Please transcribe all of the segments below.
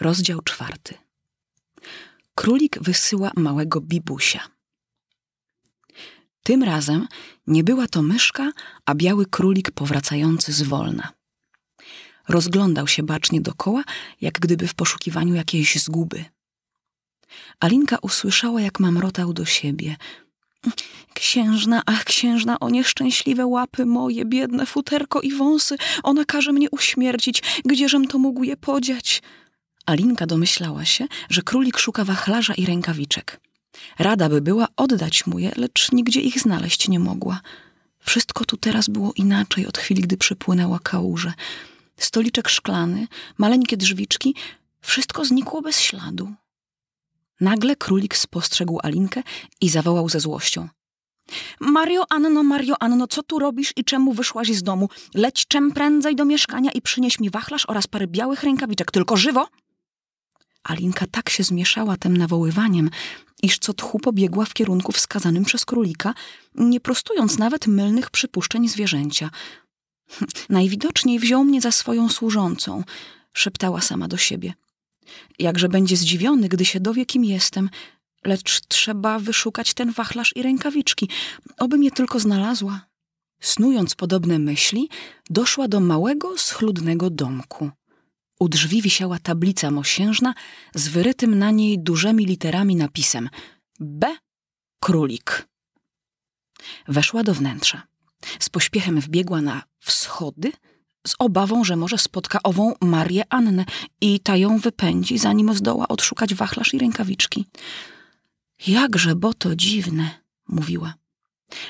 Rozdział czwarty. Królik wysyła małego bibusia. Tym razem nie była to myszka, a biały królik powracający z wolna. Rozglądał się bacznie dokoła, jak gdyby w poszukiwaniu jakiejś zguby. Alinka usłyszała, jak mamrotał do siebie. Księżna, ach księżna, o nieszczęśliwe łapy moje, biedne futerko i wąsy, ona każe mnie uśmiercić, gdzieżem to mógł je podziać? Alinka domyślała się, że królik szuka wachlarza i rękawiczek. Rada by była oddać mu je, lecz nigdzie ich znaleźć nie mogła. Wszystko tu teraz było inaczej od chwili, gdy przypłynęła kałuże. Stoliczek szklany, maleńkie drzwiczki, wszystko znikło bez śladu. Nagle królik spostrzegł Alinkę i zawołał ze złością. Mario Anno, Mario Anno, co tu robisz i czemu wyszłaś z domu? Leć czem prędzej do mieszkania i przynieś mi wachlarz oraz parę białych rękawiczek, tylko żywo! Alinka tak się zmieszała tym nawoływaniem, iż co tchu pobiegła w kierunku wskazanym przez królika, nie prostując nawet mylnych przypuszczeń zwierzęcia. Najwidoczniej wziął mnie za swoją służącą, szeptała sama do siebie. Jakże będzie zdziwiony, gdy się dowie, kim jestem, lecz trzeba wyszukać ten wachlarz i rękawiczki, oby mnie tylko znalazła. Snując podobne myśli, doszła do małego, schludnego domku. U drzwi wisiała tablica mosiężna z wyrytym na niej dużymi literami napisem B. Królik. Weszła do wnętrza. Z pośpiechem wbiegła na wschody, z obawą, że może spotka ową Marię Annę i ta ją wypędzi, zanim zdoła odszukać wachlarz i rękawiczki. Jakże, bo to dziwne, mówiła.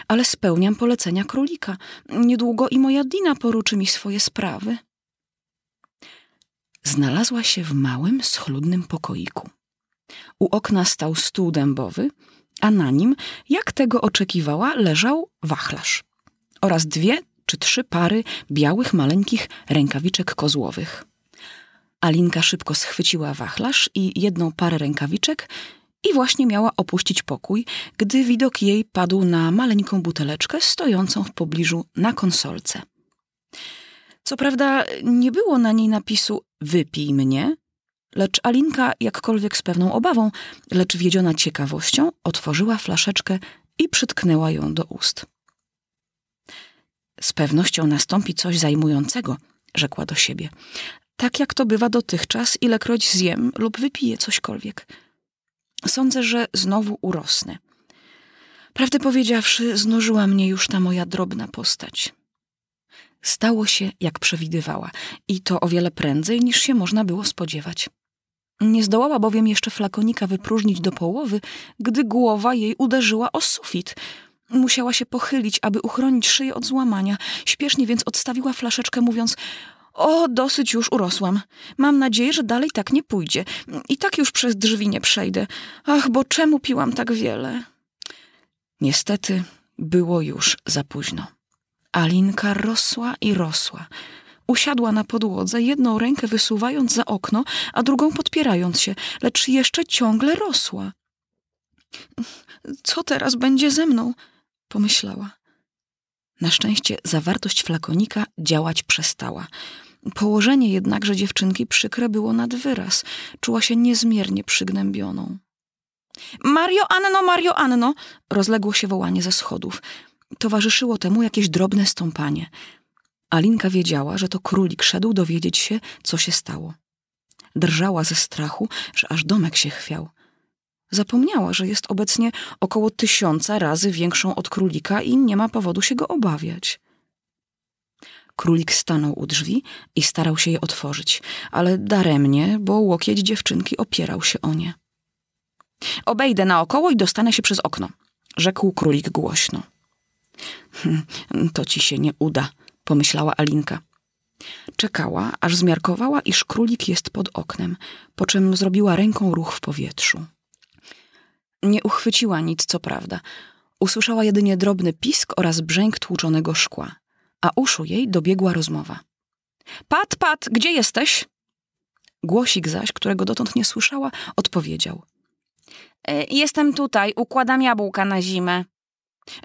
Ale spełniam polecenia królika. Niedługo i moja Dina poruczy mi swoje sprawy znalazła się w małym, schludnym pokoiku. U okna stał stół dębowy, a na nim, jak tego oczekiwała, leżał wachlarz oraz dwie czy trzy pary białych, maleńkich rękawiczek kozłowych. Alinka szybko schwyciła wachlarz i jedną parę rękawiczek i właśnie miała opuścić pokój, gdy widok jej padł na maleńką buteleczkę stojącą w pobliżu na konsolce. Co prawda nie było na niej napisu wypij mnie, lecz Alinka, jakkolwiek z pewną obawą, lecz wiedziona ciekawością, otworzyła flaszeczkę i przytknęła ją do ust. Z pewnością nastąpi coś zajmującego, rzekła do siebie. Tak jak to bywa dotychczas, ilekroć zjem lub wypiję cośkolwiek. Sądzę, że znowu urosnę. Prawdę powiedziawszy, znużyła mnie już ta moja drobna postać. Stało się, jak przewidywała, i to o wiele prędzej, niż się można było spodziewać. Nie zdołała bowiem jeszcze flakonika wypróżnić do połowy, gdy głowa jej uderzyła o sufit. Musiała się pochylić, aby uchronić szyję od złamania. Śpiesznie więc odstawiła flaszeczkę, mówiąc: O, dosyć już urosłam. Mam nadzieję, że dalej tak nie pójdzie. I tak już przez drzwi nie przejdę. Ach, bo czemu piłam tak wiele? Niestety było już za późno. Alinka rosła i rosła. Usiadła na podłodze, jedną rękę wysuwając za okno, a drugą podpierając się, lecz jeszcze ciągle rosła. Co teraz będzie ze mną? pomyślała. Na szczęście zawartość flakonika działać przestała. Położenie jednakże dziewczynki przykre było nad wyraz. Czuła się niezmiernie przygnębioną. Mario Anno, Mario Anno! rozległo się wołanie ze schodów. Towarzyszyło temu jakieś drobne stąpanie. Alinka wiedziała, że to królik szedł dowiedzieć się, co się stało. Drżała ze strachu, że aż domek się chwiał. Zapomniała, że jest obecnie około tysiąca razy większą od królika i nie ma powodu się go obawiać. Królik stanął u drzwi i starał się je otworzyć, ale daremnie, bo łokieć dziewczynki opierał się o nie. Obejdę naokoło i dostanę się przez okno, rzekł królik głośno. Hm, to ci się nie uda, pomyślała Alinka. Czekała, aż zmiarkowała, iż królik jest pod oknem, po czym zrobiła ręką ruch w powietrzu. Nie uchwyciła nic, co prawda. Usłyszała jedynie drobny pisk oraz brzęk tłuczonego szkła, a uszu jej dobiegła rozmowa. Pat, pat, gdzie jesteś? Głosik zaś, którego dotąd nie słyszała, odpowiedział. E, jestem tutaj, układam jabłka na zimę.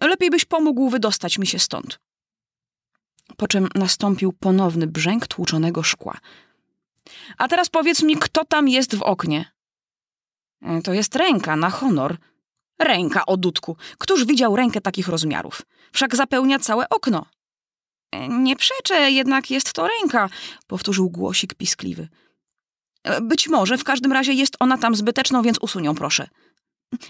Lepiej byś pomógł wydostać mi się stąd. Po czym nastąpił ponowny brzęk tłuczonego szkła. A teraz powiedz mi, kto tam jest w oknie? E, to jest ręka, na honor. Ręka, o dudku. Któż widział rękę takich rozmiarów? Wszak zapełnia całe okno. E, nie przeczę, jednak jest to ręka, powtórzył głosik piskliwy. E, być może, w każdym razie jest ona tam zbyteczną, więc usuń ją, proszę.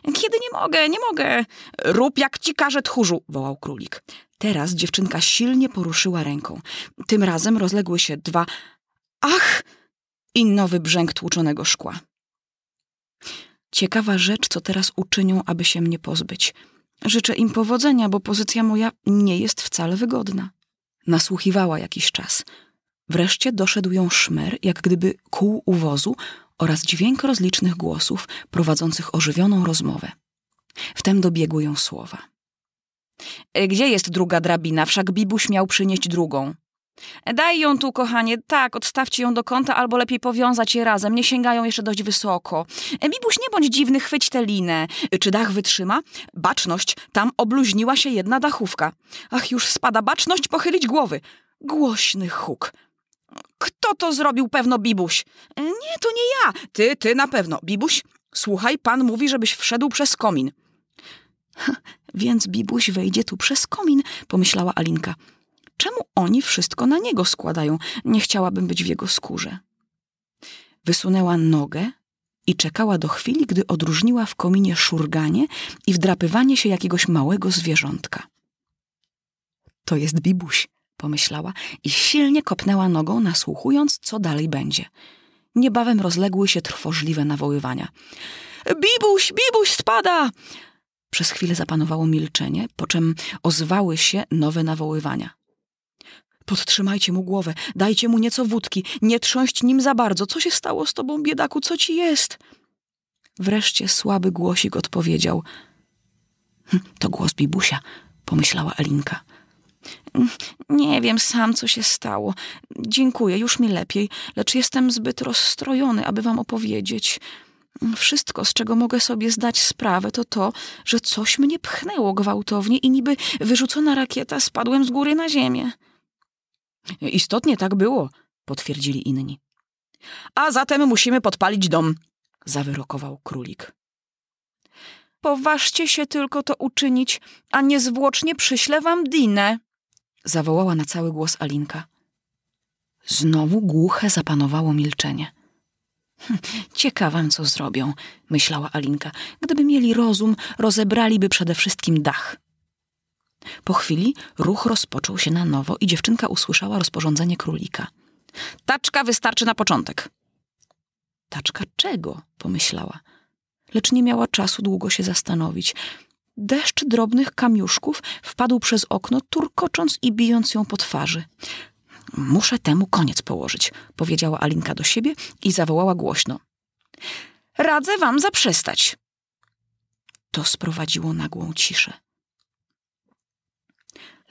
Kiedy nie mogę, nie mogę. Rób jak ci każe tchórzu, wołał królik. Teraz dziewczynka silnie poruszyła ręką. Tym razem rozległy się dwa ach i nowy brzęk tłuczonego szkła. Ciekawa rzecz, co teraz uczynią, aby się mnie pozbyć. Życzę im powodzenia, bo pozycja moja nie jest wcale wygodna. Nasłuchiwała jakiś czas. Wreszcie doszedł ją szmer, jak gdyby kół uwozu oraz dźwięk rozlicznych głosów prowadzących ożywioną rozmowę. Wtem dobiegły ją słowa. E, gdzie jest druga drabina? Wszak Bibuś miał przynieść drugą. E, daj ją tu, kochanie. Tak, odstawcie ją do kąta, albo lepiej powiązać je razem. Nie sięgają jeszcze dość wysoko. E, Bibuś, nie bądź dziwny, chwyć tę linę. Czy dach wytrzyma? Baczność, tam obluźniła się jedna dachówka. Ach, już spada baczność, pochylić głowy. Głośny huk. Kto to zrobił? Pewno Bibuś. Nie, to nie ja. Ty, ty na pewno. Bibuś, słuchaj, pan mówi, żebyś wszedł przez komin. Więc Bibuś wejdzie tu przez komin, pomyślała Alinka. Czemu oni wszystko na niego składają? Nie chciałabym być w jego skórze. Wysunęła nogę i czekała do chwili, gdy odróżniła w kominie szurganie i wdrapywanie się jakiegoś małego zwierzątka. To jest Bibuś, pomyślała i silnie kopnęła nogą, nasłuchując, co dalej będzie. Niebawem rozległy się trwożliwe nawoływania. Bibuś, Bibuś spada! Przez chwilę zapanowało milczenie, po czym ozwały się nowe nawoływania. Podtrzymajcie mu głowę, dajcie mu nieco wódki, nie trząść nim za bardzo. Co się stało z tobą, biedaku, co ci jest? Wreszcie słaby głosik odpowiedział. Hm, to głos Bibusia, pomyślała Elinka. Nie wiem sam, co się stało. Dziękuję, już mi lepiej, lecz jestem zbyt rozstrojony, aby wam opowiedzieć. Wszystko, z czego mogę sobie zdać sprawę, to to, że coś mnie pchnęło gwałtownie i niby wyrzucona rakieta spadłem z góry na ziemię. Istotnie tak było, potwierdzili inni. A zatem musimy podpalić dom, zawyrokował królik. Poważcie się tylko to uczynić, a niezwłocznie przyślę wam dinę, zawołała na cały głos Alinka. Znowu głuche zapanowało milczenie. Hm, ciekawam, co zrobią, myślała Alinka. Gdyby mieli rozum, rozebraliby przede wszystkim dach. Po chwili ruch rozpoczął się na nowo i dziewczynka usłyszała rozporządzenie królika. Taczka wystarczy na początek. Taczka czego? pomyślała. Lecz nie miała czasu długo się zastanowić. Deszcz drobnych kamiuszków wpadł przez okno, turkocząc i bijąc ją po twarzy. Muszę temu koniec położyć, powiedziała Alinka do siebie i zawołała głośno. Radzę wam zaprzestać. To sprowadziło nagłą ciszę.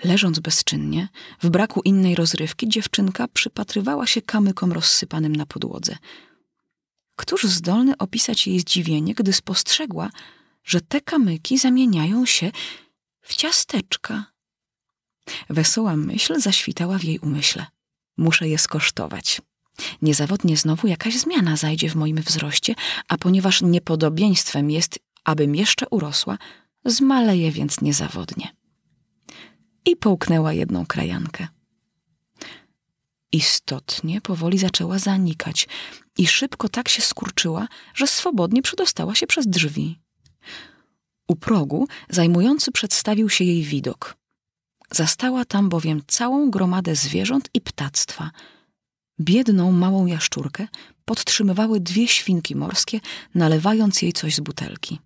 Leżąc bezczynnie, w braku innej rozrywki, dziewczynka przypatrywała się kamykom rozsypanym na podłodze. Któż zdolny opisać jej zdziwienie, gdy spostrzegła, że te kamyki zamieniają się w ciasteczka. Wesoła myśl zaświtała w jej umyśle. Muszę je skosztować. Niezawodnie znowu jakaś zmiana zajdzie w moim wzroście, a ponieważ niepodobieństwem jest, abym jeszcze urosła, zmaleję więc niezawodnie. I połknęła jedną krajankę. Istotnie powoli zaczęła zanikać i szybko tak się skurczyła, że swobodnie przedostała się przez drzwi. U progu zajmujący przedstawił się jej widok. Zastała tam bowiem całą gromadę zwierząt i ptactwa. Biedną małą jaszczurkę podtrzymywały dwie świnki morskie, nalewając jej coś z butelki.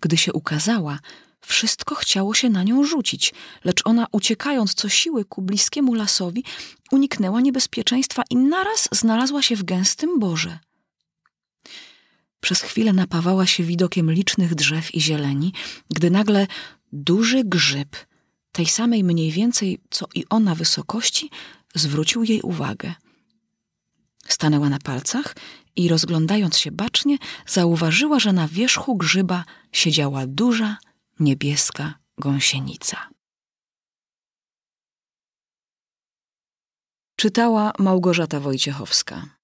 Gdy się ukazała, wszystko chciało się na nią rzucić, lecz ona, uciekając co siły ku bliskiemu lasowi, uniknęła niebezpieczeństwa i naraz znalazła się w gęstym borze. Przez chwilę napawała się widokiem licznych drzew i zieleni, gdy nagle duży grzyb, tej samej mniej więcej co i ona wysokości, zwrócił jej uwagę. Stanęła na palcach i rozglądając się bacznie, zauważyła, że na wierzchu grzyba siedziała duża, niebieska gąsienica. Czytała Małgorzata Wojciechowska.